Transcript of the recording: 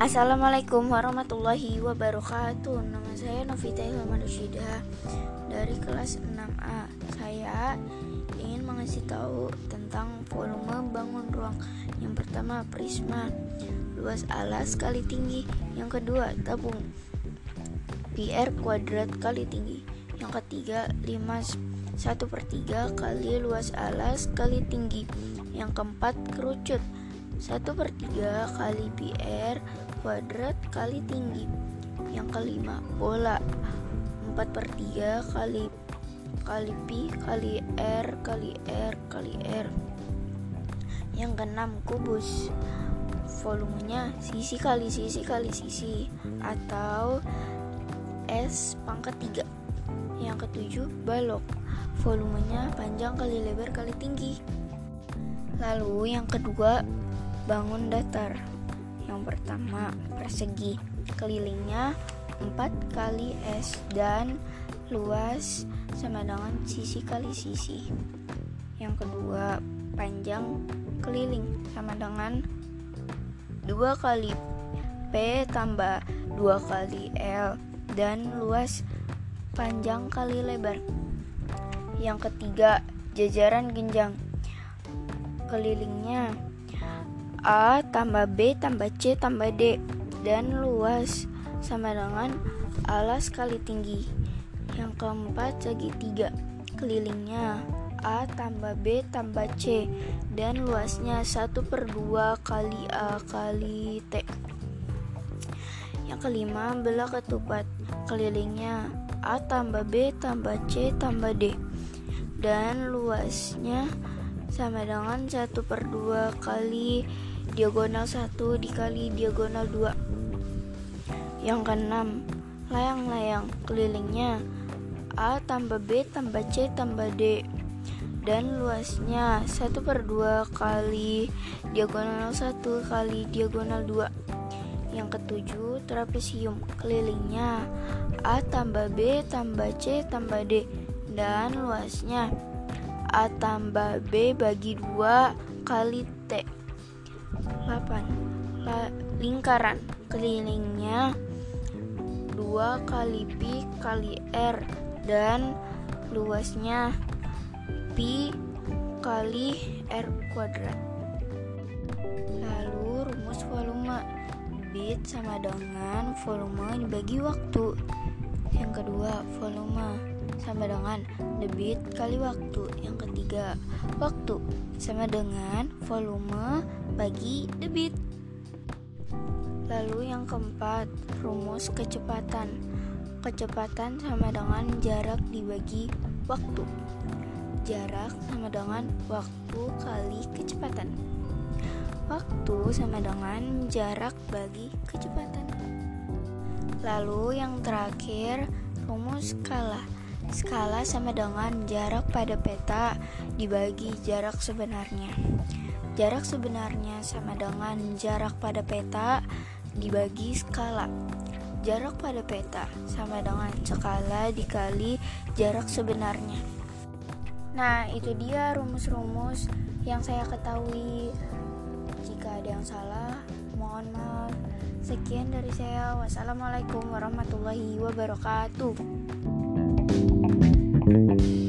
Assalamualaikum warahmatullahi wabarakatuh. Nama saya Novita Ilham Rusyida Dari kelas 6A Saya ingin mengasih tahu tentang volume bangun ruang. Yang pertama prisma. Luas alas kali tinggi. Yang kedua tabung. PR kuadrat kali tinggi. Yang ketiga 5 1 per 3 kali luas alas kali tinggi. Yang keempat kerucut 1 per 3 kali PR kuadrat kali tinggi. Yang kelima bola. 4 per 3 kali kali pi kali r kali r kali r. Yang keenam kubus. Volumenya sisi kali sisi kali sisi Atau S pangkat 3 Yang ketujuh balok. Volumenya panjang kali lebar kali tinggi. Lalu yang kedua bangun datar. Yang pertama, persegi. Kelilingnya 4 kali S dan luas sama dengan sisi kali sisi. Yang kedua, panjang keliling sama dengan 2 kali P tambah 2 kali L dan luas panjang kali lebar. Yang ketiga, jajaran genjang. Kelilingnya A tambah B tambah C tambah D. Dan luas sama dengan alas kali tinggi. Yang keempat segitiga kelilingnya. A tambah B tambah C. Dan luasnya 1 per 2 kali A kali T. Yang kelima belah ketupat kelilingnya. A tambah B tambah C tambah D. Dan luasnya sama dengan 1 per 2 kali diagonal 1 dikali diagonal 2 yang keenam layang-layang kelilingnya A tambah B tambah C tambah D. Dan luasnya 1 per 2 kali diagonal 1 kali diagonal 2 yang ketujuh trapesium kelilingnya A tambah B tambah C tambah D. Dan luasnya A tambah B bagi 2 kali T 8. La lingkaran kelilingnya 2 kali pi kali r dan luasnya pi kali r kuadrat. Lalu rumus volume bit sama dengan volume dibagi waktu. Yang kedua, volume sama dengan debit kali waktu. Yang ketiga, waktu sama dengan volume bagi debit. Lalu yang keempat, rumus kecepatan. Kecepatan sama dengan jarak dibagi waktu. Jarak sama dengan waktu kali kecepatan. Waktu sama dengan jarak bagi kecepatan. Lalu yang terakhir, rumus skala Skala sama dengan jarak pada peta dibagi jarak sebenarnya. Jarak sebenarnya sama dengan jarak pada peta dibagi skala. Jarak pada peta sama dengan skala dikali jarak sebenarnya. Nah, itu dia rumus-rumus yang saya ketahui. Jika ada yang salah, mohon maaf. Sekian dari saya. Wassalamualaikum warahmatullahi wabarakatuh. Thank you.